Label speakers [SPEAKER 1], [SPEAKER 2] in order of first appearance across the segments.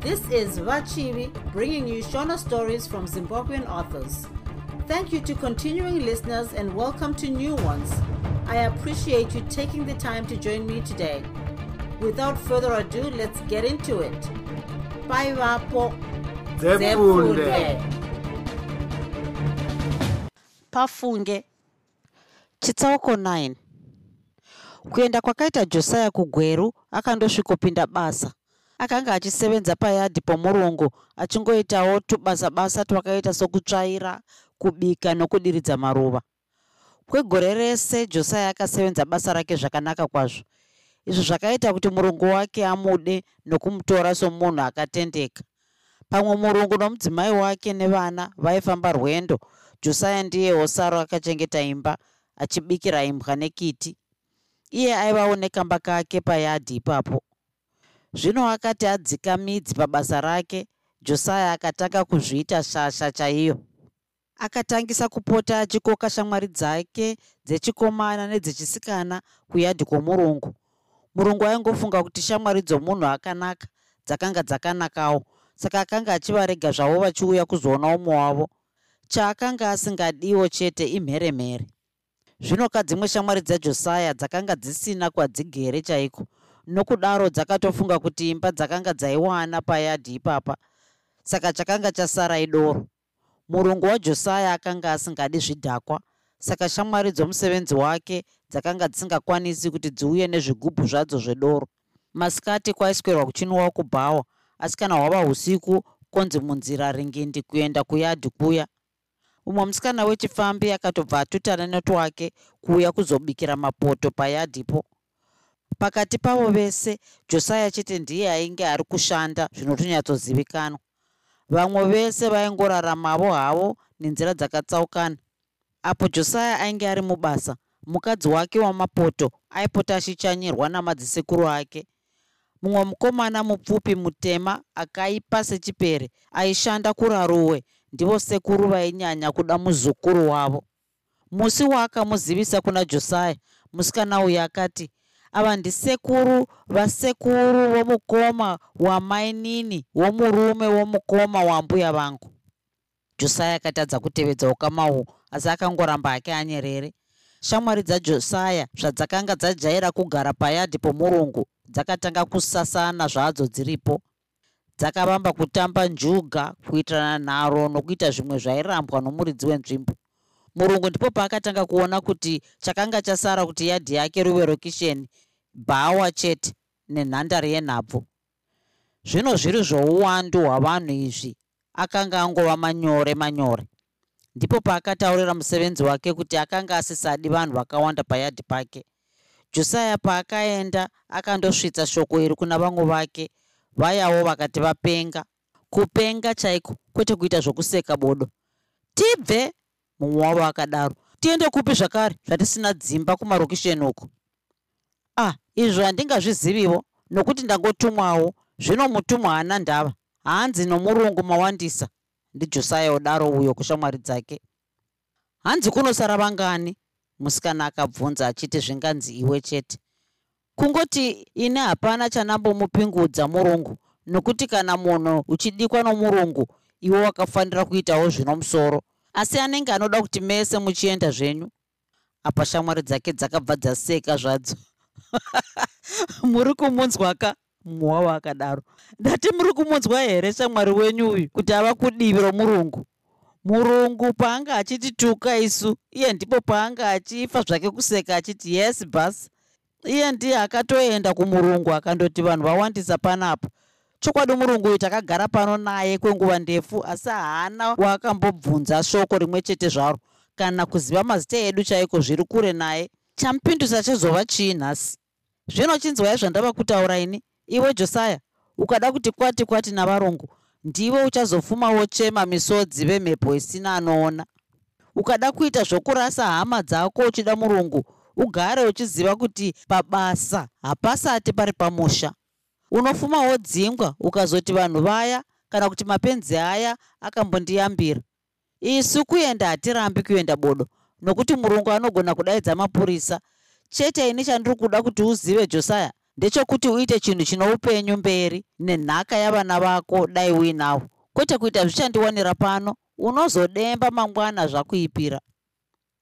[SPEAKER 1] This is Vachivi bringing you Shona stories from Zimbabwean authors. Thank you to continuing listeners and welcome to new ones. I appreciate you taking the time to join me today. Without further ado, let's get into it. Bye, Vapo.
[SPEAKER 2] Zefunde.
[SPEAKER 3] pafunge chitsauko 9 kuenda kwakaita josiah kugweru akandosvikopinda basa akanga achisevenza payadhi pomurungu achingoitawo tubasa basa twakaita sokutsvaira kubika nokudiridza maruva. Kwegore rese josiah akasevenza basa rake zvakanaka kwazvo. Izvo zvakaita kuti murungu wake amude nokumutora somunhu akatendeka. Pamwe murungu nomudzimai wake nevana vaifamba rwendo. Josiah ndiyewo saro akachengeta imba achibikira imbwa nekiti. Iye aivawo nekamba kake payadhi ipapo zvino akati adzika midzi pabasa rake josiah akatanga kuzviita shasha chaiyo. Akatangisa kupota achikoka shamwari dzake dzechikomana nedzechisikana kuyadhi kwomurungu. Murungu aingofunga kuti shamwari dzomunhu akanaka dzakanga dzakanakawo. Saka akanga achivarega zvavo vachiuya kuzoona umwe wavo chaakanga asingadiwo chete imheremhere. Zvino kadzimwe shamwari dzajosiah dzakanga dzisina kwadzigere chaiko nokudaro dzakatofunga kuti imba dzakanga dzaiwana payadhi ipapa. Saka chakanga chasara idoro. Murungu wajosiah akanga asingadi zvidhakwa. Saka shamwari dzomusevenzi wake dzakanga dzisingakwanisi kuti dziuye nezvigubhu zvadzo zvedoro. Masikati kwaiswera kuchinwiwa kubhawa asi kana hwava usiku konzi munzira ringindi kuenda kuyadhi kuya. Umwe musikana wechifambi akatobva atutana netwake kuuya kuzobikira mapoto payadhipo pakati pavo vese josiah chete ndiye ainge ari kushanda zvinotonyatsozivikanwa vamwe vese vaingoraramavo havo nenzira dzakatsaukana. Apo josiah ainge ari mubasa mukadzi wake wamapoto aipota achichanyirwa namadzisekuru ake. Mumwe mukomana mupfupi mutema akaipa sechipere aishanda kuraruwe ndivo sekuru vainyanya kuda muzukuru wavo. Musi waakamuzivisa kuna josiah musikana uyu akati ava ndisekuru vasekuru vomukoma wamainini womurume womukoma wambuya vangu. Josiah akatadza kutevedza ukama uhu asi akangoramba ake anyerere. Shamwari dzajosiah zvadzakanga dzajaira kugara payadhi pomurungu dzakatanga kusasana zvadzo dziripo. Dzakavamba kutamba njuga kuitirana nharo nokuita zvimwe zvairambwa nomuridzi wenzvimbo murungu ndipo paakatanga kuona kuti chakanga chasara kuti yadhi yake ruve rokisheni bhawa chete nenhandare yenhabvu. Zvino zviri zvouwandu hwavanhu izvi akanga angova manyore manyore. Ndipo paakataurira musevenzi wake kuti akanga asisadi vanhu vakawanda payadhi pake. Josiah paakaenda akandosvitsa shoko iri kuna vamwe vake vayawo vakati vapenga. Kupenga chaiko? Kwete kuita zvokuseka bodo. Tibve mumwe wavo akadaro. Tiende kupi zvakare zvatisina dzimba kumarokisheni uko. Ah izvo handingazviziviwo nokuti ndangotumwawo. Zvino mutumwa haana ndava. Hanzi nomurungu mawandisa ndijosiah udaro uyo kushamwari dzake. Hanzi kunosara vangani? Musikana akabvunza achiti zvinganzi iwe chete. Kungoti ine hapana chanambomupingudza murungu nokuti kana munhu uchidikwa nomurungu iwe wakafanira kuitawo zvino musoro asi anenge anoda kuti mese muchienda zvenyu apa shamwari dzake dzakabva dzaseka zvadzo. Muri kumunzwa ka mumwe wavo akadaro ndati muri kumunzwa here shamwari wenyu uyu kuti ava kudivi romurungu? Murungu paanga achitituka isu iye ndipo paanga achifa zvake kuseka achiti yes basi. Iye ndiye akatoenda kumurungu akandoti vanhu vawandisa panapa chokwadi murungu uyu takagara pano naye kwenguva ndefu asi haana waakambobvunza shoko rimwe chete zvaro. Kana kuziva mazita edu chaiko zviri kure naye chamupindusa chizova chii nhasi zvino chinzwai zvandava kutaura ini? Iwe josiah ukada kuti kwati kwati navarungu ndiwe uchazopfumawo chema misodzi vemhepo isina anoona? Ukada kuita zvokurasa hama dzako uchida murungu ugare uchiziva kuti pabasa hapasati pari pamusha unofumawo dzingwa ukazoti vanhu vaya kana kuti mapenzi aya akambondiyambira. Isu kuenda hatirambi kuenda bodo nokuti murungu anogona kudaidza mapurisa. Chete ini chandiri kuda kuti uzive josiah ndechekuti uite chinhu chino upenyu mberi nenhaka yavana vako dai uinavo kwete kuita zvichandiwanira pano unozodemba mangwana zvakuipira.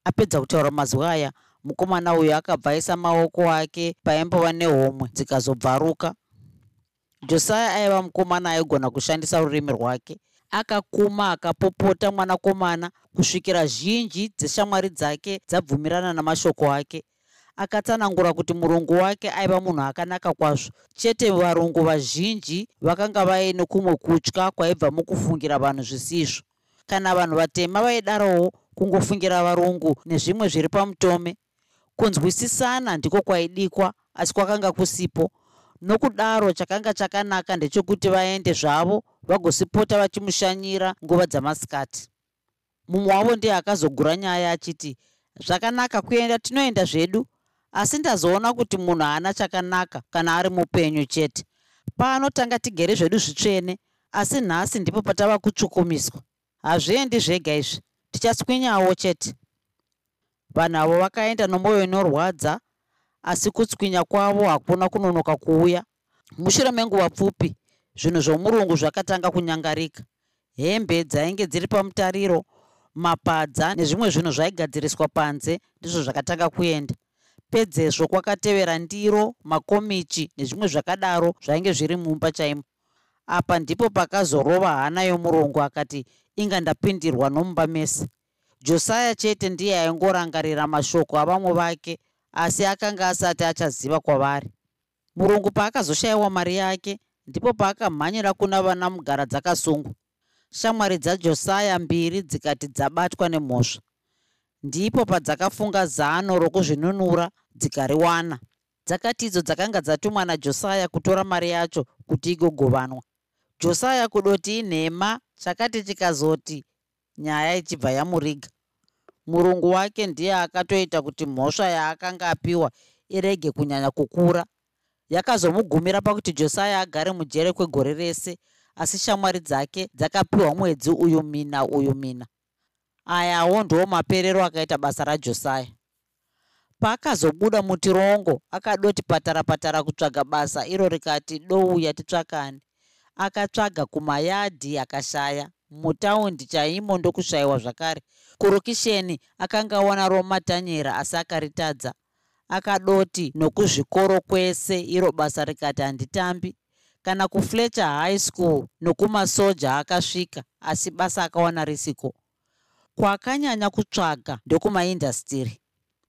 [SPEAKER 3] Apedza kutaura mazwi aya mukomana uyo akabva aisa maoko ake paimbova nehomwe dzikazobvaruka josaya aiva mukomana aigona kushandisa rurimi rwake. Akakuma akapopota mwanakomana kusvikira zhinji dzeshamwari dzake dzabvumirana namashoko ake. Akatsanangura kuti murungu wake aiva munhu akanaka kwazvo. Chete varungu vazhinji vakanga vaine kumwe kutya kwaibva mukufungira vanhu zvisizvo. Kana vanhu vatema vaidarowo kungofungira varungu nezvimwe zviri pamutome. Kunzwisisana ndiko kwaidikwa asi kwakanga kusipo nokudaro chakanga chakanaka ndechekuti vaende zvavo vagosipota vachimushanyira nguva dzamasikati. Mumwe wavo ndiye akazogura nyaya achiti zvakanaka kuenda tinoenda zvedu asi ndazoona kuti munhu haana chakanaka kana ari mupenyu chete. Pano tanga tigere zvedu zvitsvene asi nhasi ndipo patava kutsvukumiswa. Hazviendi zvega izvi tichatswinyawo chete. Vanhu avo vakaenda nomwoyo inorwadza asi kutswinya kwavo hakuna kunonoka kuuya. Mushure menguva pfupi zvinhu zvomurungu zvakatanga kunyangarika. Hembe dzainge dziri pamutariro mapadza nezvimwe zvinhu zvaigadziriswa panze ndizvo zvakatanga kuenda. Pedzezvo kwakatevera ndiro makomichi nezvimwe zvakadaro zvainge zviri mumba chaimo. Apa ndipo pakazorova hana yomurungu akati inga ndapindirwa nomumba mese josaya chete ndiye aingorangarira mashoko avamwe vake asi akanga asati achaziva kwavari. Murungu paakazoshayiwa mari yake ndipo paakamhanyira kuna vana mugara dzakasungwa shamwari dzajosaya mbiri dzikati dzabatwa nemhosva. Ndipo padzakafunga zano rokuzvinunura dzikariwana. Dzakati idzo dzakanga dzatumwa najosaya kutora mari yacho kuti igogovanwa. Josaya kudoti inhema chakati chikazoti nyaya ichibva yamuriga murungu wake ndiye akatoita kuti mhosva yaakanga apiwa irege kunyanya kukura. Yakazomugumira pakuti josaya agare mujere kwegore rese asi shamwari dzake dzakapiwa mwedzi uyu mina uyu mina. Ayawo ndiwo maperero akaita basa rajosaya paakazobuda mutirongo akadoti patara patara kutsvaga basa iro rikati douya titsvakani akatsvaga kumayadhi akashaya. Mutaundi chaimo ndokushayiwa zvakare kurokisheni akanga awana romatanyera asi akaritadza. Akadoti nokuzvikoro kwese iro basa rikati handitambi. Kana kufletcher high school nokumasoja akasvika asi basa akawana risiko. Kwaakanyanya kutsvaga ndokumaindastiri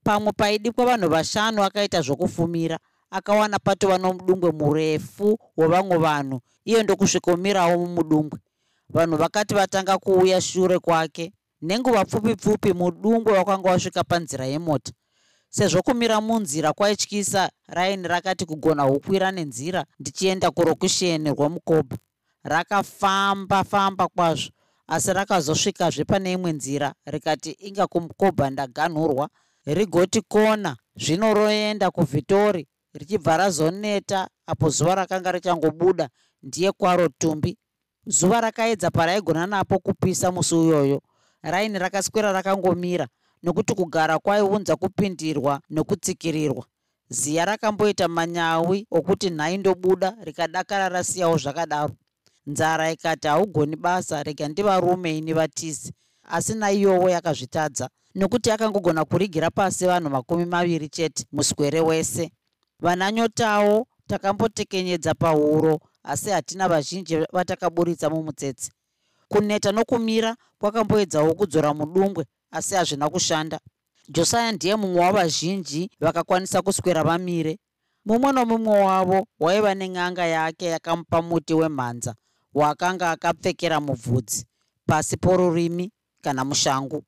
[SPEAKER 3] pamwe paidikwa vanhu vashanu akaita zvokufumira akawana patova nomudungwe murefu wevamwe vanhu iyo ndokusvikomirawo mumudungwe. Vanhu vakati vatanga kuuya shure kwake nenguva pfupi pfupi mudungwe wakanga wasvika panzira yemota. Sezvo kumira munzira kwaityisa raini rakati kugona hukwira nenzira ndichienda kurokusheni rwemukobha rakafamba famba kwazvo asi rakazosvikazve pane imwe nzira rikati inga kumukobha ndaganhurwa. Rigoti kona zvino roenda kuvhitori richibva razoneta apo zuva rakanga richangobuda ndiye kwaro tumbi. Zuva rakaedza paraigona napo kupisa musi uyoyo raini rakaswera rakangomira nokuti kugara kwaiunza kupindirwa nokutsikirirwa ziya rakamboita manyawi okuti nhai ndobuda rikadakara rasiyawo zvakadaro. Nzara ikati haugoni basa rega ndivarume ini vatizi asi naiyowo yakazvitadza nokuti akangogona kurigira pasi vanhu makumi maviri chete muswere wese. Vananyotawo takambotekenyedza pahuro asi hatina vazhinji vatakaburitsa mumutsetse kuneta nokumira kwakamboedzawo kudzora mudungwe asi hazvina kushanda. Josaya ndiye mumwe wavazhinji vakakwanisa kuswera vamire. Mumwe nomumwe wavo waiva nen'anga yake yakamupa muti wemhanza waakanga akapfekera mubvudzi pasi porurimi kana mushangu.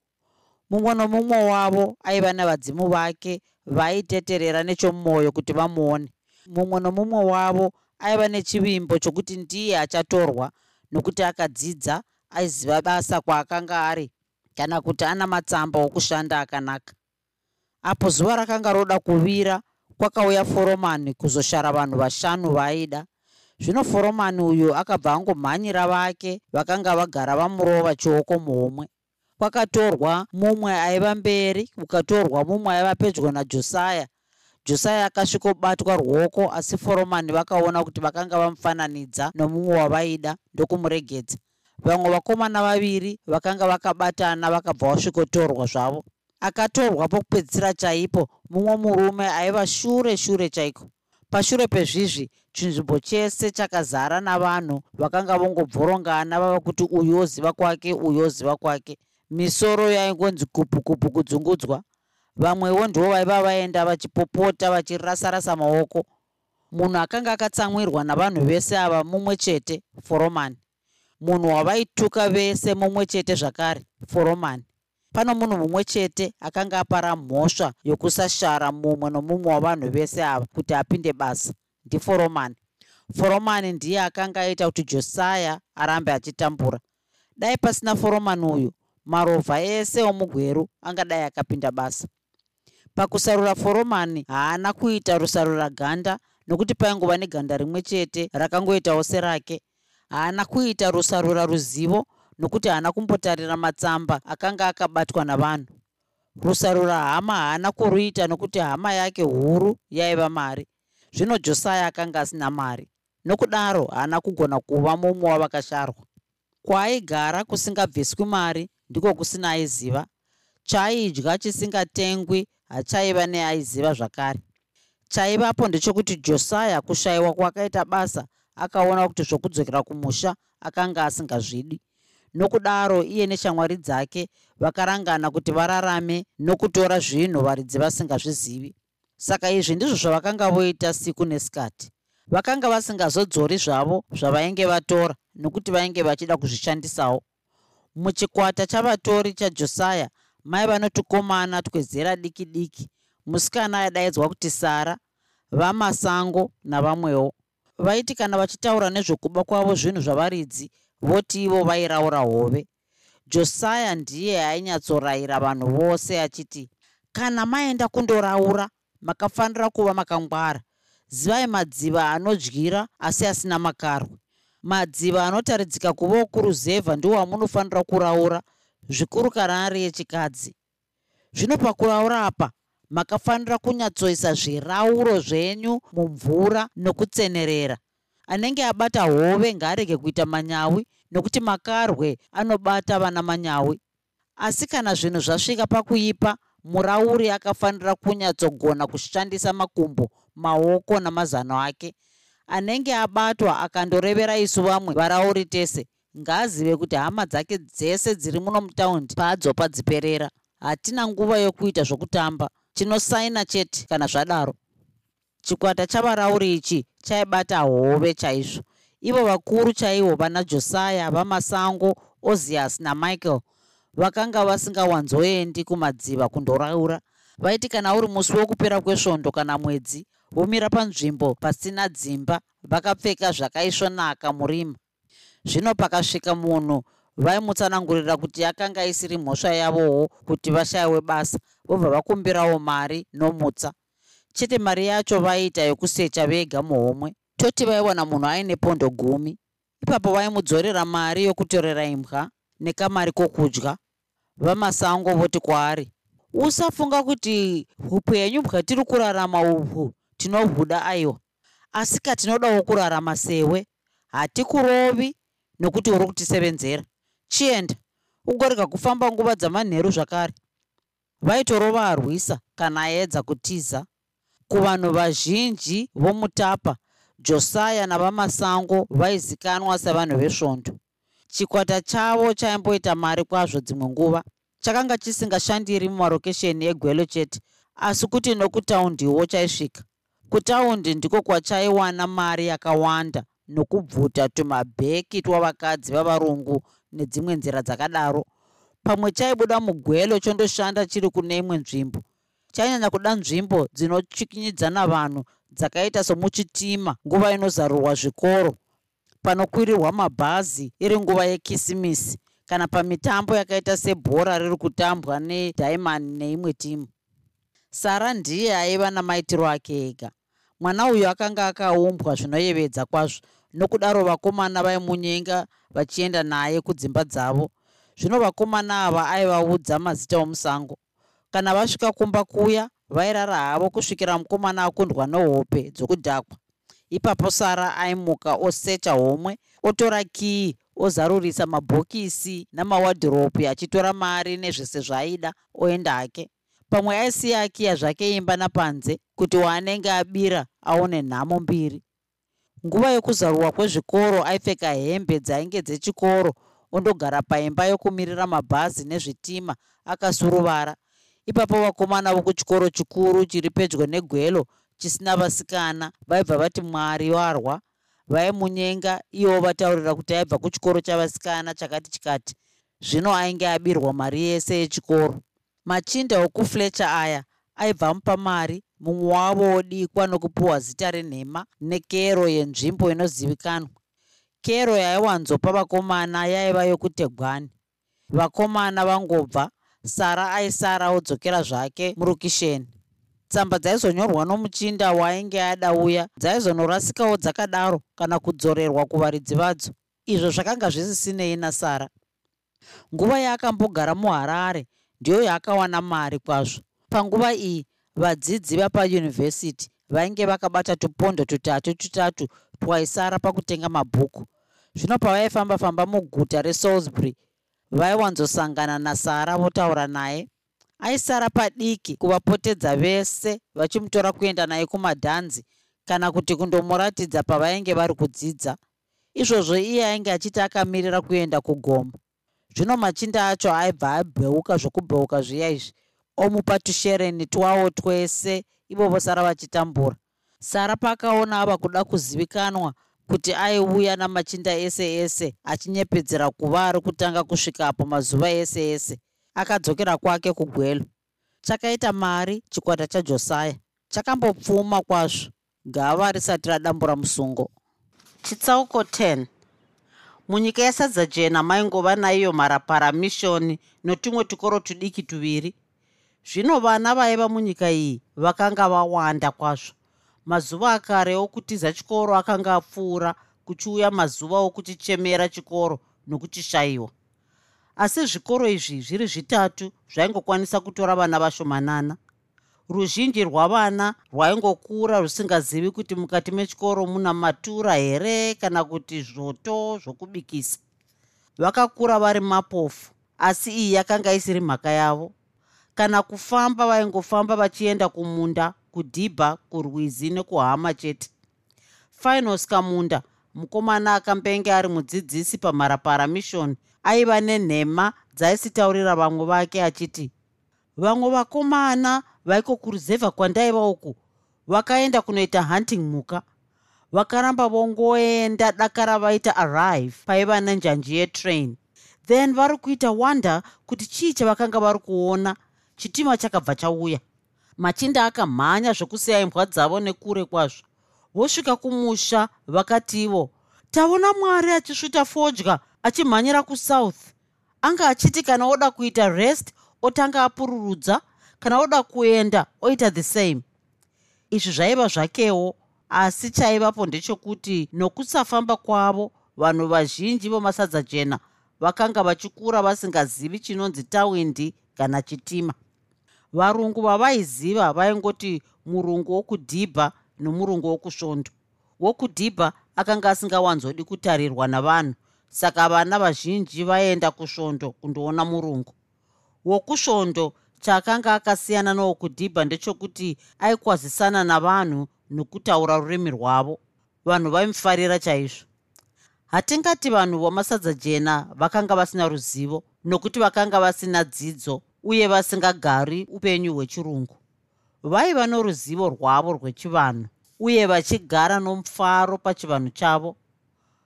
[SPEAKER 3] Mumwe nomumwe wavo aiva nevadzimu vake vaiteterera nechomwoyo kuti vamuone. Mumwe nomumwe wavo aiva nechivimbo chokuti ndiye achatorwa nokuti akadzidza aiziva basa kwaakanga ari kana kuti ana matsamba okushanda akanaka. Apo zuva rakanga roda kuvira kwakauya foromani kuzoshara vanhu vashanu vaaida. Zvino foromani uyu akabva angomhanyira vake vakanga vagara vamurova chioko muhomwe. Kwakatorwa mumwe aiva mberi kukatorwa mumwe aiva pedyo najosaya josaya akasvikobatwa ruoko asi foromani vakaona kuti vakanga vamufananidza nomumwe wavaida ndokumuregedza vamwe vakomana vaviri vakanga vakabatana vakabva vasvikotorwa zvavo. Akatorwa pokupedzisira chaipo mumwe murume aiva shure shure chaiko. Pashure pezvizvi chinzvimbo chese chakazara navanhu vakanga vongobvorongana vava kuti uyu oziva kwake uyu oziva kwake. Misoro yaingonzi kupukupu kudzungudzwa vamwewo ndivo vaiva vaenda vachipopota vachirasarasa maoko. Munhu akanga akatsamwirwa navanhu vese ava mumwe chete foromani. Munhu wavaituka vese mumwe chete zvakare foromani. Pano munhu mumwe chete akanga apara mhosva yokusashara mumwe nomumwe wavanhu vese ava kuti apinde basa ndiforomani foromani. Ndiye akanga aita kuti josaya arambe achitambura. Dai pasina foromani uyu marovha ese omugweru angadai akapinda basa pakusarura foromani haana kuita rusarura ganda nokuti paingova neganda rimwe chete rakangoitawo serake. Haana kuita rusarura ruzivo nokuti haana kumbotarira matsamba akanga akabatwa navanhu. Rusarura hama haana kuruita nokuti hama yake huru yaiva mari. Zvino josaya akanga asina mari. Nokudaro haana kugona kuva mumwe wavakasharwa. Kwaaigara kusingabviswi mari ndiko kusina aiziva. Chaaidya chisingatengwi hachaiva neaiziva zvakare. Chaivapo ndechokuti josaya kushayiwa kwakaita basa akaona kuti zvokudzokera kumusha akanga asingazvidi. Nokudaro iye neshamwari dzake vakarangana kuti vararame nokutora zvinhu varidzi vasingazvizivi. Saka izvi ndizvo zvavakanga voita siku nesikati. Vakanga vasingazodzori zvavo zvavainge vatora nokuti vainge vachida kuzvishandisawo. Muchikwata chavatori chajosaya maiva notukomana twezera diki diki. Musikana aidaidzwa kuti sara vamasango navamwewo. Vaiti kana vachitaura nezvekuba kwavo zvinhu zvavaridzi voti ivo vairaura hove. Josaya ndiye ainyatsorayira vanhu vose achiti kana maenda kundoraura makafanira kuva makangwara. Zivai madziva anodyira asi asina makarwe. Madziva anotaridzika kuvawo kuruzevha ndiwo amunofanira kuraura zvikuru kana ari yechikadzi zvino pakuraura apa makafanira kunyatsoisa zvirauro zvenyu mumvura nokutsenerera. Anenge abata hove ngaarege kuita manyawi nokuti makarwe anobata vana manyawi. Asi kana zvinhu zvasvika pakuipa murauri akafanira kunyatsogona kushandisa makumbo maoko namazano ake. Anenge abatwa akandorevera isu vamwe varauri tese ngaazive kuti hama dzake dzese dziri muno mutaundi paadzopa dziperera. Hatina nguva yokuita zvokutamba. Tinosaina chete kana zvadaro. Chikwata chavarauri ichi chaibata hove chaizvo. Ivo vakuru chaivo vana josaya vamasango ozias namichael vakanga vasingawanzoendi kumadziva kundoraura. Vaiti kana uri musi wokupera kwesvondo kana mwedzi vomira panzvimbo pasina dzimba vakapfeka zvakaisvonaka murima zvino pakasvika munhu vaimutsanangurira kuti yakanga isiri mhosva yavowo kuti vashayiwe basa vobva vakumbirawo mari nomutsa. Chete mari yacho vaiita yokusecha vega muhomwe. Toti vaiwana munhu aine pondo gumi. Ipapo vaimudzorera mari yokutorera imbwa nekamari kokudya. Vamasango voti kwaari usafunga kuti upenyu bwatiri kurarama uhwu tinohuda aiwa. Asi katinodawo kurarama sewe hatikurovi nokuti uri kutisevenzera. Chienda ugorega kufamba nguva dzamanheru zvakare. Vaitorova arwisa kana aedza kutiza. Kuvanhu vazhinji vomutapa josaya navamasango vaizikanwa sevanhu vesvondo. Chikwata chavo chaimboita mari kwazvo dzimwe nguva. Chakanga chisingashandiri mumarokesheni egwelo chete asi kuti nokutaundiwo chaisvika. Kutaundi ndiko kwachaiwana mari yakawanda nokubvuta tumabheki twavakadzi vavarungu nedzimwe nzira dzakadaro. Pamwe chaibuda mugwelo chondoshanda chiri kune imwe nzvimbo. Chainyanya kuda nzvimbo dzinochikinyidzana vanhu dzakaita somuchitima nguva inozarurwa zvikoro. Panokwirirwa mabhazi iri nguva yekisimisi kana pamitambo yakaita sebhora riri kutambwa nediamond neimwe timu. Sara ndiye aiva namaitiro ake ega. Mwana uyu akanga akaumbwa zvinoyevedza kwazvo nokudaro vakomana vaimunyenga vachienda naye kudzimba dzavo. Zvino vakomana ava aivaudza mazita omusango. Kana vasvika kumba kuya vairara havo kusvikira mukomana akundwa nehope dzokudhakwa. Ipapo sara aimuka osecha homwe otora kii ozarurisa mabhokisi namawadhiropi achitora mari nezvese zvaaida oenda hake. Pamwe aisiya akiya zvake imba napanze kuti waanenge abira aone nhamo mbiri nguva yokuzarurwa kwezvikoro aipfeka hembe dzainge dzechikoro ondogara paimba yokumirira mabhazi nezvitima akasuruvara. Ipapo vakomana vokuchikoro chikuru chiri pedyo negwelo chisina vasikana vaibva vati mwari warwa? Vaimunyenga ivo vataurira kuti aibva kuchikoro chavasikana chakati chikati. Zvino ainge abirwa mari yese yechikoro. Machinda okuflecha aya aibva mupa mari mumwe wavo wodikwa nokupiwa zita renhema nekero yenzvimbo inozivikanwa. Kero yaiwanzopa vakomana yaiva yokutegwani vakomana vangobva sara aisara odzokera zvake murukisheni. Tsamba dzaizonyorwa nomuchinda waainge ada uya dzaizonorasikawo dzakadaro kana kudzorerwa kuvaridzi vadzo. Izvo zvakanga zvisisinei nasara. Nguva yaakambogara muharare ndiyo yaakawana mari kwazvo. Panguva iyi vadzidzi vapayunivhesiti vainge vakabata tupondo tutatu tutatu twaisara pakutenga mabhuku. Zvino pavaifamba-famba muguta resalisbury vaiwanzosangana nasara votaura naye. Aisara padiki kuvapotedza vese vachimutora kuenda naye kumadhanzi kana kuti kundomuratidza pavainge vari kudzidza. Izvozvo iye ainge achiti akamirira kuenda kugomo zvino machinda acho aibva abheuka zvokubheuka zviya izvi omupa tushereni twawo twese ivo vosara vachitambura. Sara paakaona ava kuda kuzivikanwa kuti aiuya namachinda ese ese achinyepedzera kuva ari kutanga kusvikapo mazuva ese ese akadzokera kwake kugwelo. Chakaita mari chikwata chajosaya chakambopfuma kwazvo gava risati radambura musungo. Chitsauko 10 munyika yesadza jena maingova naiyo mharapara mishoni notumwe tukoro tudiki tuviri zvino vana vaiva munyika iyi vakanga vawanda kwazvo. Mazuva akare okutiza chikoro akanga apfuura kuchiuya mazuva okuchichemera chikoro nokuchishayiwa. Asi zvikoro izvi zviri zvitatu zvaingokwanisa kutora vana vashomanana. Ruzhinji rwavana rwaingokura rusingazivi kuti mukati mechikoro muna matura here kana kuti zvoto zvokubikisa. Vakakura vari mapofu asi iyi yakanga isiri mhaka yavo kana kufamba vaingofamba vachienda kumunda kudhibha kurwizi nekuhama chete. Finos kamunda mukomana akambenge ari mudzidzisi pamharapara mission aiva nenhema dzaisitaurira vamwe vake achiti vamwe vakomana vaiko kuruzevha kwandaiva uku? Vakaenda kunoita hunting mhuka. Vakaramba vongoenda dakara vaita arrive paiva nenjanji yetrain. Then vari kuita wonder kuti chii chavakanga vari kuona chitima chakabva chauya. Machinda akamhanya zvokusiya imbwa dzavo nekure kwazvo. Vosvika kumusha vakativo taona mwari achisvita fodya achimhanyira kusouth. Anga achiti kana oda kuita rest otanga apururudza kana oda kuenda oita the same. Izvi zvaiva zvakewo asi chaivapo ndechekuti nokusafamba kwavo vanhu vazhinji vomasadza jena vakanga vachikura vasingazivi chinonzi tawindi kana chitima varungu vavaiziva vaingoti murungu wokudhibha nomurungu wokusvondo. Wokudhibha akanga asingawanzodi kutarirwa navanhu saka vana vazhinji vaenda kusvondo kundoona murungu. Wokusvondo chaakanga akasiyana newokudhibha ndechekuti aikwazisana navanhu nokutaura rurimi rwavo. Vanhu vaimufarira chaizvo. Hatingati vanhu vamasadza jena vakanga vasina ruzivo nokuti vakanga vasina dzidzo uye vasingagari upenyu hwechirungu. Vaiva noruzivo rwavo rwechivanhu uye vachigara nomufaro pachivanhu chavo.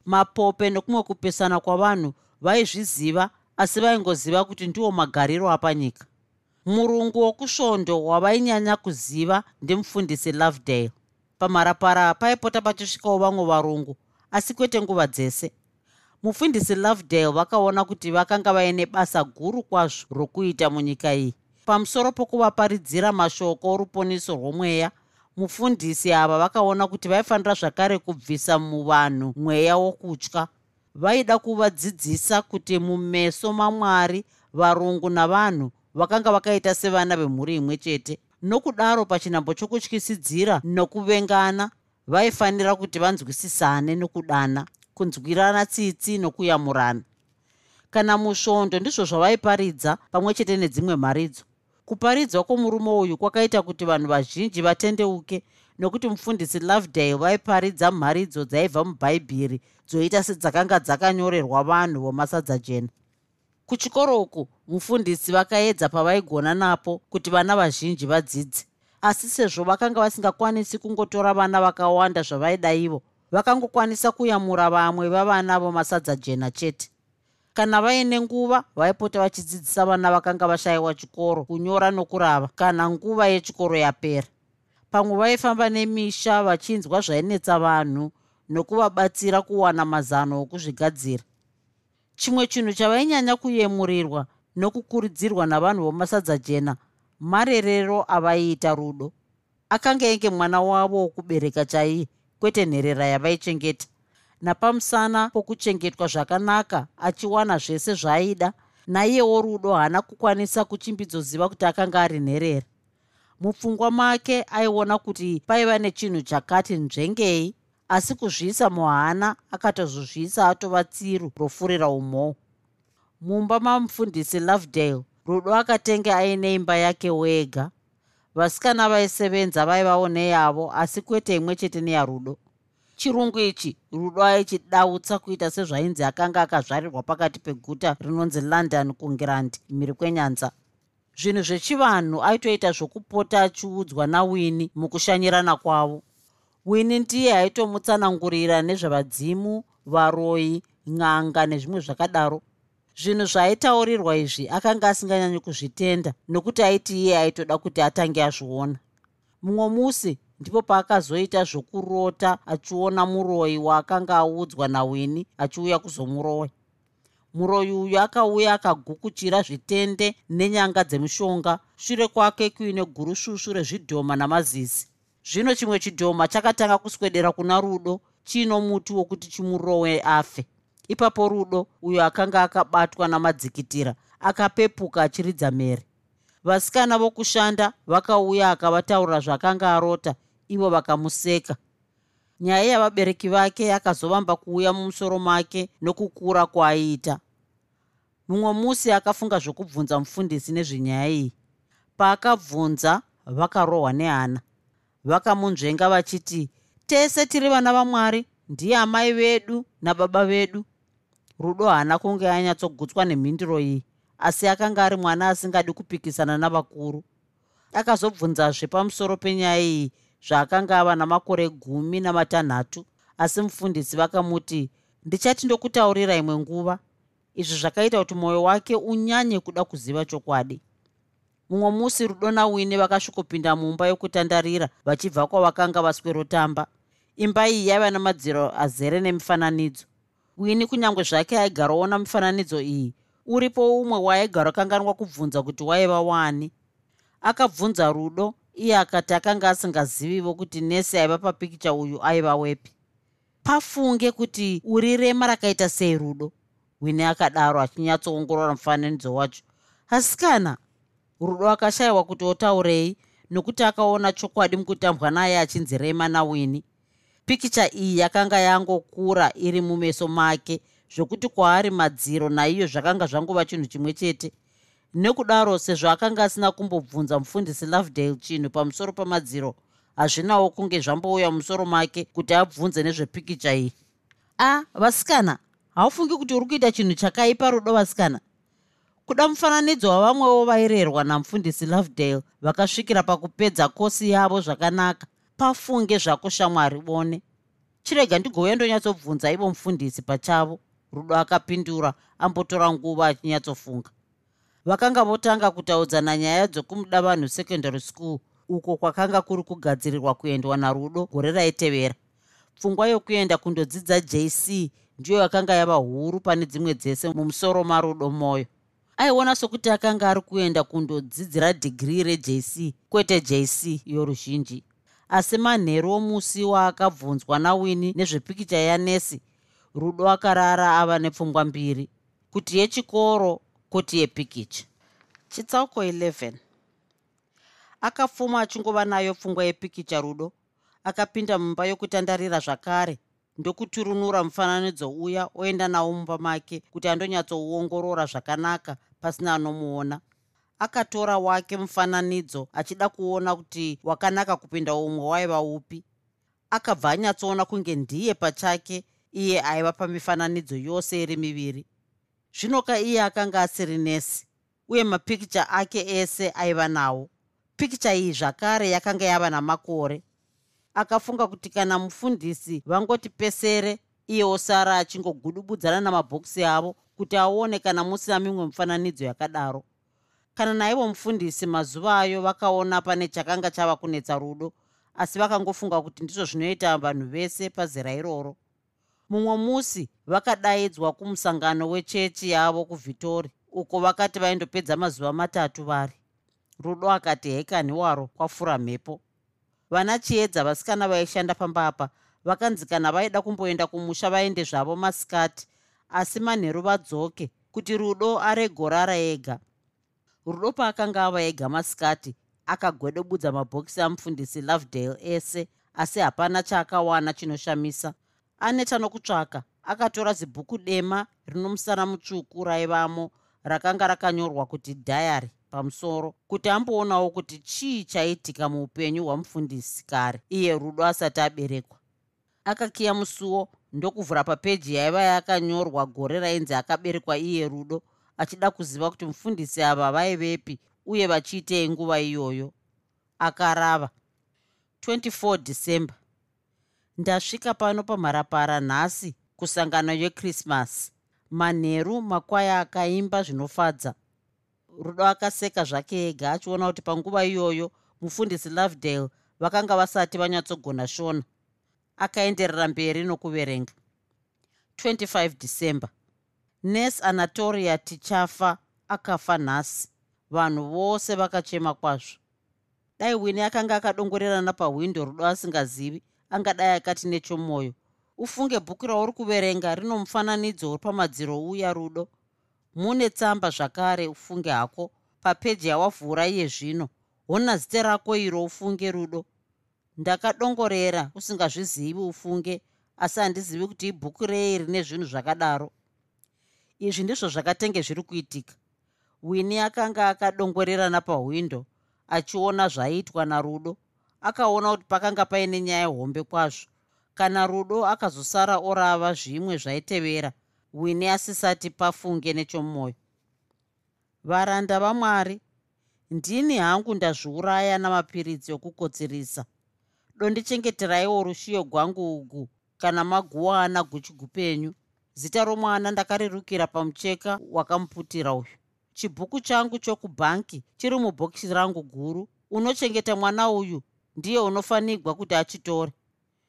[SPEAKER 3] Mapope nokumwe kupesana kwavanhu vaizviziva asi vaingoziva kuti ndiwo magariro apanyika. Murungu wokusvondo wavainyanya kuziva ndimufundisi lovedale. Pamharapara paipota pachisvikawo vamwe varungu asi kwete nguva dzese mufundisi lovedale vakaona kuti vakanga vaine basa guru kwazvo rokuita munyika iyi. Pamusoro pokuvaparidzira mashoko oruponiso rwomweya mufundisi ava vakaona kuti vaifanira zvakare kubvisa muvanhu mweya wokutya. Vaida kuvadzidzisa kuti mumeso mamwari varungu navanhu vakanga vakaita sevana vemhuri imwe chete. Nokudaro pachinhambo chokutyisidzira nokuvengana vaifanira kuti vanzwisisane nokudana kunzwirana tsitsi nokuyamurana. Kana musvondo ndizvo zvavaiparidza pamwe chete nedzimwe mharidzo kuparidzwa kwomurume uyu kwakaita kuti vanhu vazhinji vatendeuke nokuti mufundisi lovedale vaiparidza mharidzo dzaibva mubhaibheri dzoita sedzakanga dzakanyorerwa vanhu vomasadza jena kuchikoro uku mufundisi vakaedza pavaigona napo kuti vana vazhinji vadzidze asi sezvo vakanga vasingakwanisi kungotora vana vakawanda zvavaida ivo vakangokwanisa kuyamura vamwe vavana vomasadza jena chete. Kana vaine nguva vaipota vachidzidzisa vana vakanga vashayiwa chikoro kunyora nokurava kana nguva yechikoro yapera. Pamwe vaifamba nemisha vachinzwa zvainetsa vanhu nokuvabatsira kuwana mazano okuzvigadzira. Chimwe chinhu chavainyanya kuyemurirwa nokukurudzirwa navanhu vomasadza jena marerero avaiita rudo. Akanga enge mwana wavo wokubereka chaiye kwete nherera yavaichengeta. Napamusana pokuchengetwa zvakanaka achiwana zvese zvaaida naiyewo rudo haana kukwanisa kuchimbizoziva kuti akanga ari nherera mupfungwa make aiona kuti paiva nechinhu chakati nzvengei asi kuzviisa muhana akatozozviisa atova tsiru rofurira umhou mumba mamufundisi lovedale rudo akatenge aine imba yake wega vasikana vaisevenza vaivawo neyavo asi kwete imwe chete neyarudo. Chirungu ichi rudo aichidautsa kuita sezvainzi akanga akazvarirwa pakati peguta rinonzi london kungirandi mhiri kwenyanza. Zvinhu zvechivanhu aitoita zvokupota achiudzwa nawini mukushanyirana kwavo. Wini ndiye aitomutsanangurira nezvevadzimu varoyi n'anga nezvimwe zvakadaro zvinhu zvaaitaurirwa izvi akanga asinganyanyi kuzvitenda nokuti aiti iye aitoda kuti atange azviona. Mumwe musi ndipo paakazoita zvokurota achiona muroyi waakanga audzwa nawini achiuya kuzomuroya. Muroyi uyu akauya akagukuchira zvitende nenyanga dzemushonga shure kwake kuine gurushushu rezvidhoma namazizi. Zvino chimwe chidhoma chakatanga kuswedera kuna rudo chiino muti wokuti chimurowe afe ipapo rudo uyo akanga akabatwa namadzikitira akapepuka achiridza mhere. Vasikana vokushanda vakauya akavataurira zvakanga arota ivo vakamuseka. Nyaya yavabereki vake yakazovamba kuuya mumusoro make nokukura kwaaiita mumwe musi akafunga zvokubvunza mufundisi nezvenyaya iyi. Paakabvunza vakarohwa nehana vakamunzvenga vachiti tese tiri vana vamwari ndiye amai vedu nababa vedu rudo haana kunge anyatsogutswa nemhinduro iyi asi akanga ari mwana asingadi kupikisana navakuru. Akazobvunzazve pamusoro penyaya iyi zvaakanga ava namakore gumi namatanhatu asi mufundisi vakamuti ndichati ndokutaurira imwe nguva. Izvi zvakaita kuti mwoyo wake unyanye kuda kuziva chokwadi. Mumwe musi rudo nawini vakasvikopinda mumba yokutandarira vachibva kwavakanga vaswerotamba imba iyi yaiva namadziro azere nemifananidzo wini kunyange zvake aigaraona mifananidzo iyi? Uripo umwe waaigara kanganwa kubvunza kuti waiva wani. Akabvunza rudo iye akati akanga asingazivivo kuti nesi aiva papikicha uyu aiva wepi. Pafunge kuti uri rema rakaita sei rudo wini akadaro achinyatsoongorora mufananidzo wacho. Asi kana rudo akashayiwa kuti otaurei nokuti akaona chokwadi mukutambwa naye achinzi rema nawini pikicha iyi yakanga yangokura iri mumeso make zvokuti kwaari madziro naiyo zvakanga zvangova chinhu chimwe chete. Nekudaro sezvo akanga asina kumbobvunza mufundisi lovedale chinhu pamusoro pamadziro hazvinawo kunge zvambouya mumusoro make kuti abvunze nezvepikicha iyi. A vasikana haufungi kuti uri kuita chinhu chakaipa rudo vasikana? Kuda mufananidzo wavamwewo vairerwa namufundisi lovedale vakasvikira pakupedza kosi yavo zvakanaka pafunge zvako shamwari bone chirega ndigouya ndonyatsobvunza ivo mufundisi pachavo. Rudo akapindura ambotora nguva achinyatsofunga. Vakanga votanga kutaudzana nyaya dzokumuda vanhu secondary school uko kwakanga kuri kugadzirirwa kuendwa narudo gore raitevera. Pfungwa yokuenda kundodzidza jc ndiyo yakanga yava huru pane dzimwe dzese mumusoro marudo mwoyo aiona sokuti akanga ari kuenda kundodzidzira dhigiri rejc kwete jc yoruzhinji asi manheru omusi waakabvunzwa nawini nezvepikicha yanesi rudo akarara ava nepfungwa mbiri kuti yechikoro koti yepikicha. Chitsauko 11 akapfuma achingova nayo pfungwa yepikicha rudo akapinda mumba yokutandarira zvakare ndokuturunura mufananidzo uya oenda nawo mumba make kuti andonyatsouongorora zvakanaka pasina anomuona akatora wake mufananidzo achida kuona kuti wakanaka kupinda umwe waiva upi. Akabva anyatsoona kunge ndiye pachake iye aiva pamifananidzo yose iri miviri. Zvinoka iye akanga asiri nesi uye mapikicha ake ese aiva nawo. Pikicha iyi zvakare yakanga yava namakore. Akafunga kuti kana mufundisi vangoti pesere iye osara achingogudubudzana namabhokisi avo kuti aone kana musina mimwe mifananidzo yakadaro kana naivo mufundisi mazuva ayo vakaona pane chakanga chava kunetsa rudo asi vakangofunga kuti ndizvo zvinoita vanhu vese pazera iroro. Mumwe musi vakadaidzwa kumusangano wechechi yavo kuvhitori uko vakati vaindopedza mazuva matatu vari. Rudo akati hekani waro kwafura mhepo. Vana chiedza vasikana vaishanda pamba apa vakanzi kana vaida kumboenda kumusha vaende zvavo masikati asi manheru vadzoke kuti rudo aregorara ega rudo paakanga ava ega masikati akagwedobudza mabhokisi amufundisi lovedale ese asi hapana chaakawana chinoshamisa. Aneta nokutsvaka akatora zibhuku dema rino musara mutsvuku raivamo rakanga rakanyorwa kuti dhayary pamusoro kuti amboonawo kuti chii chaitika muupenyu hwamufundisi kare iye rudo asati aberekwa. Akakiya musuwo ndokuvhura papeji yaiva yakanyorwa gore rainzi akaberekwa iye rudo achida kuziva kuti mufundisi ava vaivepi uye vachiitei nguva iyoyo. Akarava 24 dhisemba ndasvika pano pamharapara nhasi kusangano yekrismasi manheru makwai akaimba zvinofadza. Rudo akaseka zvake ega achiona kuti panguva iyoyo mufundisi lovedale vakanga vasati vanyatsogona shona. Akaenderera mberi nokuverenga. 25 dhisemba 2023 nesi anatoria tichafa akafa nhasi. Vanhu vose vakachema kwazvo. Dai wini akanga akadongorerana pahwindo rudo asingazivi angadai akati nechomwoyo ufunge bhuku rauri kuverenga rino mufananidzo uri pamadziro uya rudo. Mune tsamba zvakare ufunge hako papeji yawavhura iye zvino. Hona zita rako iro ufunge rudo. Ndakadongorera usingazvizivi ufunge asi handizivi kuti ibhuku rei rine zvinhu zvakadaro izvi ndizvo zvakatenge zviri kuitika. Wini akanga akadongorerana pahwindo achiona zvaiitwa narudo akaona kuti pakanga paine nyaya hombe kwazvo. Kana rudo akazosara orava zvimwe zvaitevera wini asisati pafunge nechomwoyo. Varanda vamwari ndini hangu ndazviuraya namapiritsi okukotsirisa. Dondichengeteraiwo rushiyo gwangu ugu kana maguwana guchigu penyu zita romwana ndakarirukira pamucheka wakamuputira uyu. Chibhuku changu chokubhanki chiri mubhokisi rangu guru. Unochengeta mwana uyu ndiye unofanigwa kuti achitore.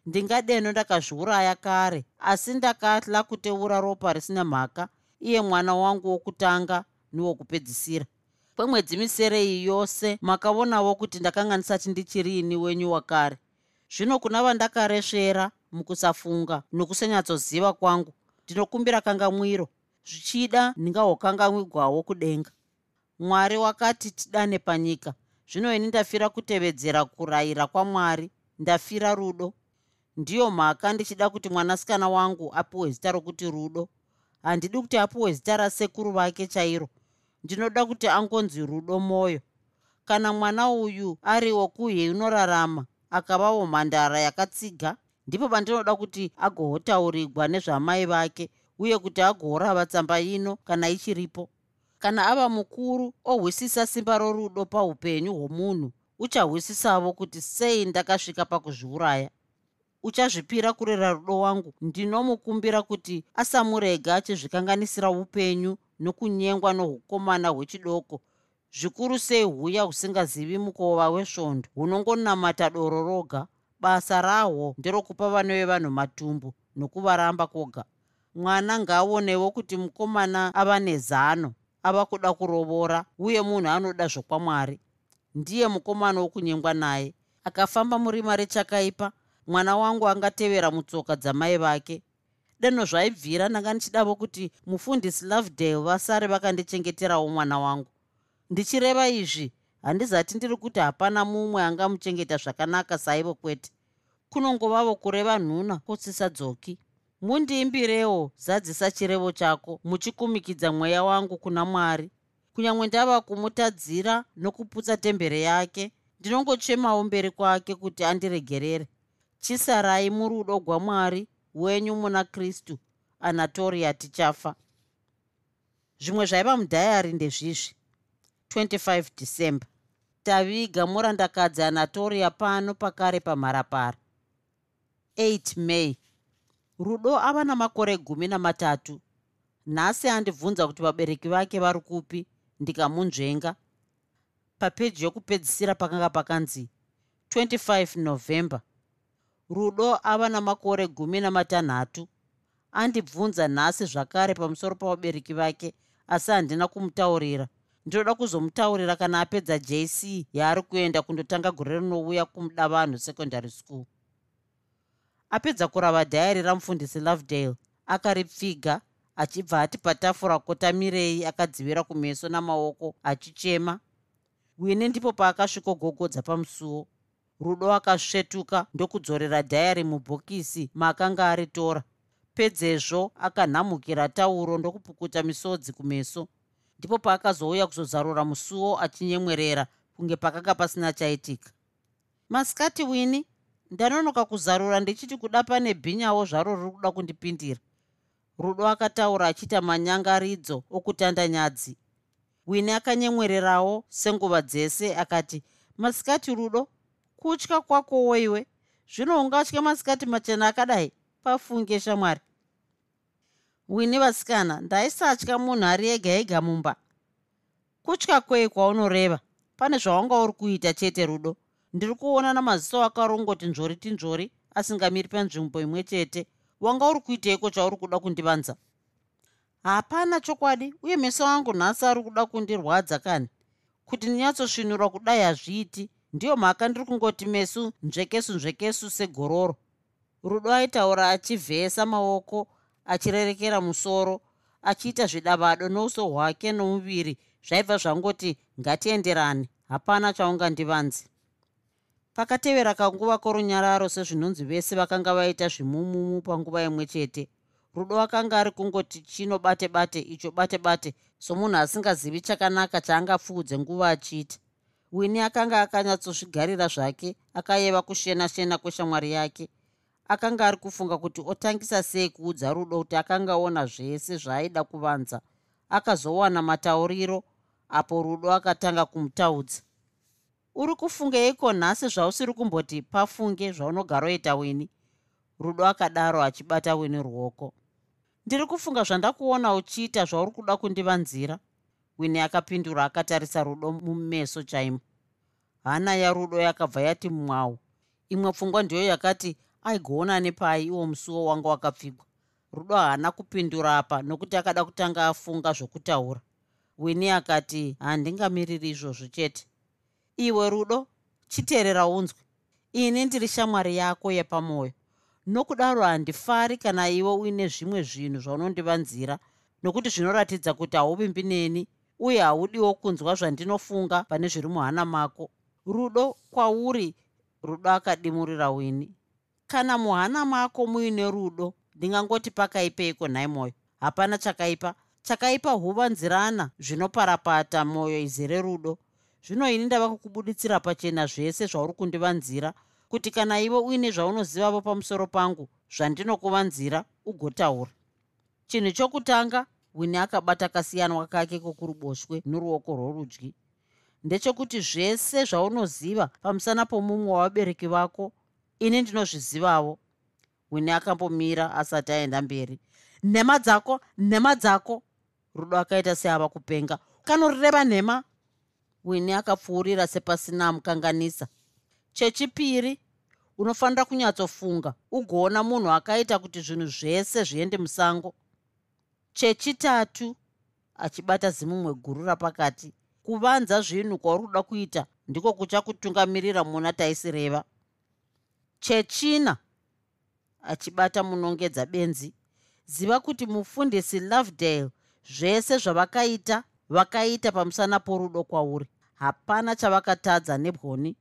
[SPEAKER 3] Ndingadeno ndakazviuraya kare asi ndakatla kuteura ropa risina mhaka. Iye mwana wangu wokutanga newokupedzisira. Kwemwedzi misere iyi yose makaonawo kuti ndakanga ndisati ndichirini wenyu wakare. Zvino kuna vandakaresvera mukusafunga nokusanyatsoziva kwangu ndinokumbira kangamwiro zvichida ndingahokangamwigwawo kudenga. Mwari wakati tidane panyika zvino ini ndafira kutevedzera kurayira kwamwari ndafira rudo. Ndiyo mhaka ndichida kuti mwanasikana wangu apiwe zita rokuti rudo. Handidi kuti apiwe zita rasekuru vake chairo. Ndinoda kuti angonzi rudo mwoyo kana mwana uyu ari wokuheunorarama akavawo mhandara yakatsiga ndipo pandinoda kuti agohotaurigwa nezvamai vake uye kuti agorava tsamba ino kana ichiripo. Kana ava mukuru ohwisisa simba rorudo paupenyu hwomunhu uchahwisisavo kuti sei ndakasvika pakuzviuraya. Uchazvipira kurera rudo wangu ndinomukumbira kuti asamurega achizvikanganisira upenyu nokunyengwa noukomana hwechidoko. Zvikuru sei huya husingazivi mukova wesvondo hunongonamata doro roga basa rahwo nderokupa vana vevanhu matumbu nokuvaramba kwoga. Mwana ngaaonewo kuti mukomana ava nezano ava kuda kurovora uye munhu anoda zvokwamwari. Ndiye mukomana wokunyengwa naye. Akafamba murima rechakaipa mwana wangu angatevera mutsoka dzamai vake. Deno zvaibvira ndanga ndichidavo kuti mufundisi lovedale vasare vakandichengeterawo mwana wangu. Ndichireva izvi handizati ndiri kuti hapana mumwe angamuchengeta zvakanaka saivo kwete kunongovavo kureva nhuna kusisadzoki mundiimbirewo zadzisa chirevo chako muchikumikidza mweya wangu kuna mwari. Kunyange ndava kumutadzira nokuputsa tembere yake ndinongochemawo mberi kwake kuti andiregerere. Chisarai murudo gwamwari wenyu muna kristu anatoria tichafa zvimwe zvaiva mudhayari ndezvizvi. 25 december. Taviga murandakadzi anatoria pano pakare pamharapara 8 may. Rudo ava namakore gumi namatatu nhasi andibvunza kuti vabereki vake vari kupi ndikamunzvenga. Papeji yokupedzisira pakanga pakanzi 25 november. Rudo ava namakore gumi namatanhatu andibvunza nhasi zvakare pamusoro pavabereki vake asi handina kumutaurira. Ndinoda kuzomutaurira kana apedza jc yaari kuenda kundotanga gore rinouya kumuda vanhu secondary school apedza kurava dhayari ramufundisi lovedale akaripfiga achibva ati patafura kotamirei akadzivira kumeso namaoko achichema. Wini ndipo paakasvikogogodza pamusuwo rudo akasvetuka ndokudzorera dhayari mubhokisi maakanga aritora. Pedzezvo akanhamukira tauro ndokupukuta misodzi kumeso. Ndipo paakazouya kuzozarura musuwo achinyemwerera kunge pakanga pasina chaitika. Masikati wini ndanonoka kuzarura ndichiti kuda pane bhinyawo zvaro riri kuda kundipindira. Rudo akataura achiita manyangaridzo okutanda nyadzi. Wini akanyemwererawo senguva dzese akati masikati rudo kutya kwakowo iwe zvino ungatya masikati machena akadai pafunge shamwari. Wini vasikana ndaisatya munhu ari ega ega mumba. Kutya kwei kwaunoreva? Pane zvawanga uri kuita chete rudo ndiri kuona namaziso akarongoti nzvori tinzvori asingamiri panzvimbo imwe chete. Wanga uri kuiteiko chauri kuda kundivanza? Hapana chokwadi uye meso angu nhasi ari kuda kundirwadza kani? Kuti ndinyatsosvinurwa kudai hazviiti ndiyo mhaka ndiri kungoti mesu nzvekesu nzvekesu segororo. Rudo aitaura achivhesa maoko achirerekera musoro achiita zvidavado nouso hwake nomuviri. Zvaibva zvangoti ngatienderani hapana chaungandivanzi pakatevera kanguva korunyararo sezvinonzi vese vakanga vaita zvimumumu panguva imwe chete rudo akanga ari kungoti chino bate bate icho bate bate somunhu asingazivi chakanaka chaangapfuudze nguva achiita. Wini akanga akanyatsozvigarira zvake akayeva kushena shena kweshamwari yake. Akanga ari kufunga kuti otangisa sei kuudza rudo kuti akanga ona zvese zvaaida kuvanza. Akazowana matauriro apo rudo akatanga kumutaudza uri kufungeiko nhasi zvausiri kumboti pafunge zvaunogara oita wini? Rudo akadaro achibata wini ruoko. Ndiri kufunga zvandakuona uchiita zvauri kuda kundivanzira wini akapindura akatarisa rudo mumeso chaimo. Hana yarudo yakabva yati mwau. Imwe pfungwa ndiyo yakati aigoona nepai iwo musuwo wanga wakapfigwa. Rudo haana kupindura apa nokuti akada kutanga afunga zvokutaura. Wini akati handingamiriri izvozvo chete iwe rudo chiteerera unzwi ini ndiri shamwari yako yepamwoyo nokudaro handifari kana iwe uine zvimwe zvinhu zvaunondivanzira nokuti zvinoratidza kuti hauvimbi neni uye haudiwo kunzwa zvandinofunga pane zviri muhana mako. Rudo kwauri rudo akadimurira wini. Kana muhana mako muine rudo ndingangoti pakaipeiko nhai mwoyo hapana chakaipa. Chakaipa huvanzirana zvinoparapata mwoyo izere rudo zvino ini ndava kukubuditsira pachena zvese zvauri kundivanzira kuti kana iwe uine zvaunozivavo pamusoro pangu zvandinokuvanzira ugotaura chinhu chokutanga wini akabata kasiyanwa kake kokuruboshwe noruoko rworudyi. Ndechekuti zvese zvaunoziva pamusana pomumwe wavabereki vako ini ndinozvizivavo. Wini akambomira asati aenda mberi. Nhema dzako nhema dzako rudo akaita seava kupenga. Kanorireva nhema wini akapfuurira sepasina amukanganisa chechipiri unofanira kunyatsofunga ugoona munhu akaita kuti zvinhu zvese zviende musango. Chechitatu achibata zimumwe guru rapakati. Kuvanza zvinhu kwauri kuda kuita ndiko kuchakutungamirira muna taisireva. Chechina achibata munongedza benzi. Ziva kuti mufundisi lovedale zvese zvavakaita vakaita pamusana porudo kwauri hapana chavakatadza nebwoni.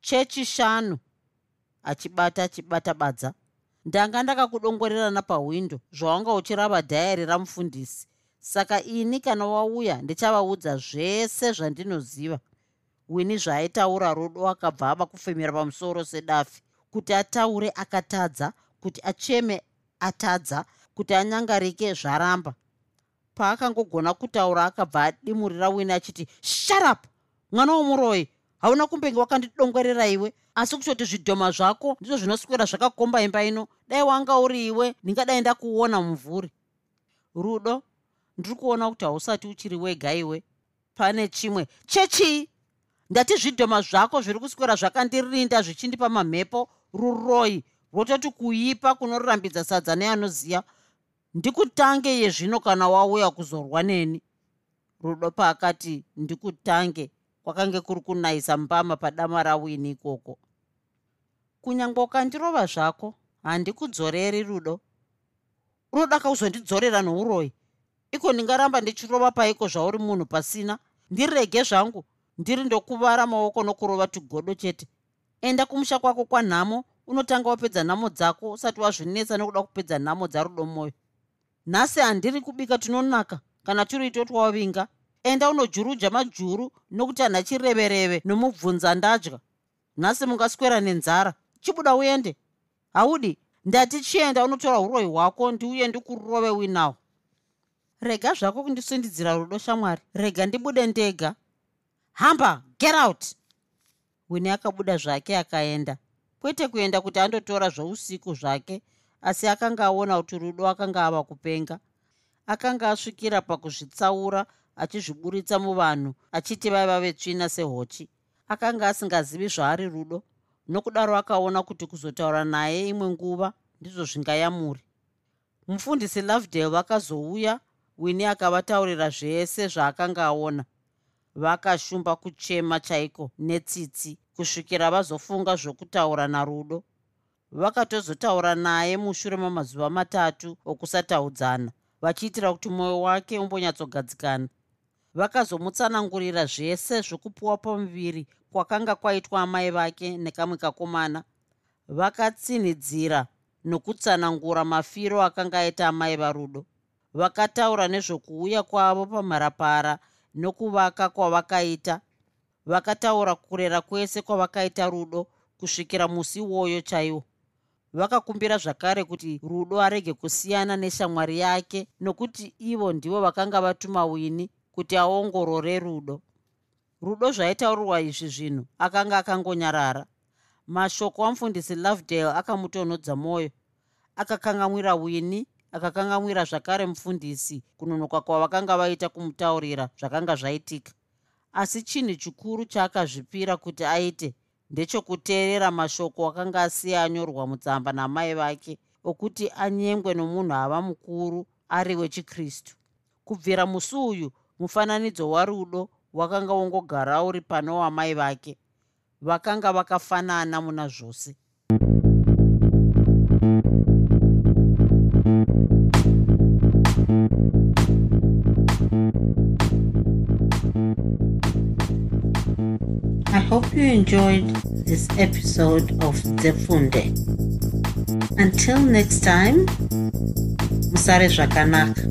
[SPEAKER 3] Chechi shanu achibata achibata badza. Ndanga ndakakudongorerana pahwindo zvawanga uchirava dhayari ramufundisi saka ini kana wauya ndichavaudza zvese zvandinoziva. Wini zvaaitaura rudo akabva ava kufemera pamusoro sedafi kuti ataure akatadza kuti acheme atadza kuti anyangarike zvaramba paakangogona kutaura akabva adimurira wini achiti sharap mwana womuroi hauna kumbenge wakandidongorera iwe. Asi kutoti zvidhoma zvako ndizvo zvinoswera zvakakomba imba ino. Dai wanga uri iwe ndingadai ndakuona mumvuri. Rudo ndiri kuona kuti hausati uchiri wega iwe. Pane chimwe. Chechii ndati zvidhoma zvako zviri kuswera zvakandirinda zvichindipa mamhepo. Ruroi rwototi kuipa kunorambidza sadza neanoziya ndikutange yezvino kana wauya kuzorwa neni. Rudo paakati ndikutange kwakange kuri kunayisa mbama padama rawini ikoko. Kunyange ukandirova zvako handikudzoreri rudo. Unodaka kuzondidzorera nouroyi. Iko ndingaramba ndichirova paiko zvauri munhu pasina? Ndirege zvangu. Ndiri ndokuvara maoko nokurova tugodo chete. Enda kumusha kwako kwanhamo. Unotanga wapedza nhamo dzako usati wazvinetsa nekuda kupedza nhamo dzarudo mwoyo nhasi handiri kubika tinonaka kana tiri itoti wavinga enda unojuruja majuru nokuti hanha chireve-reve nomubvunza ndadya. Nhasi mungaswera nenzara. Chibuda uende. Haudi ndati chienda unotora uroyi hwako ndiuye ndikurove winawo. Rega zvako kundisundidzira rudo shamwari. Rega ndibude ndega. Hamba get out! Wini akabuda zvake akaenda. Kwete kuenda kuti andotora zvousiku zvake asi akanga aona kuti rudo akanga ava kupenga. Akanga asvikira pakuzvitsaura achizviburitsa muvanhu achiti vaiva vetsvina sehochi. Akanga asingazivi zvaari rudo nokudaro akaona kuti kuzotaura naye imwe nguva ndizvo zvingayamuri. Mufundisi lovedale vakazouya wini akavataurira zvese zvaakanga aona. Vakashumba kuchema chaiko netsitsi kusvikira vazofunga zvokutaura narudo vakatozotaura naye mushure mamazuva matatu okusataudzana vachiitira kuti mwoyo wake umbonyatsogadzikana. Vakazomutsanangurira zvese zvokupuwa pamuviri kwakanga kwaitwa amai vake nekamwe kakomana. Vakatsinhidzira nokutsanangura mafiro akanga aita amai varudo. Vakataura nezvokuuya kwavo pamharapara nokuvaka kwavakaita. Vakataura kurera kwese kwavakaita rudo kusvikira musi iwoyo chaiwo vakakumbira zvakare kuti rudo arege kusiyana neshamwari yake nokuti ivo ndivo vakanga vatuma wini kuti aongorore rudo. Rudo zvaitaurirwa izvi zvinhu akanga akangonyarara. Mashoko amufundisi lovedale akamutonhodza mwoyo akakangamwira wini akakangamwira zvakare mufundisi kunonoka kwavakanga vaita kumutaurira zvakanga zvaitika. Asi chinhu chikuru chaakazvipira kuti aite ndechokuteerera mashoko akanga asiya anyorwa mutsamba namai vake okuti anyengwe nomunhu ava mukuru ari wechikristu. Kubvira musi uyu mufananidzo warudo wakanga wongogara uri pano wamai vake. Vakanga vakafanana muna zvose hope you enjoyed this episode of Zefunde. Until next time, Musare Zvakanaka.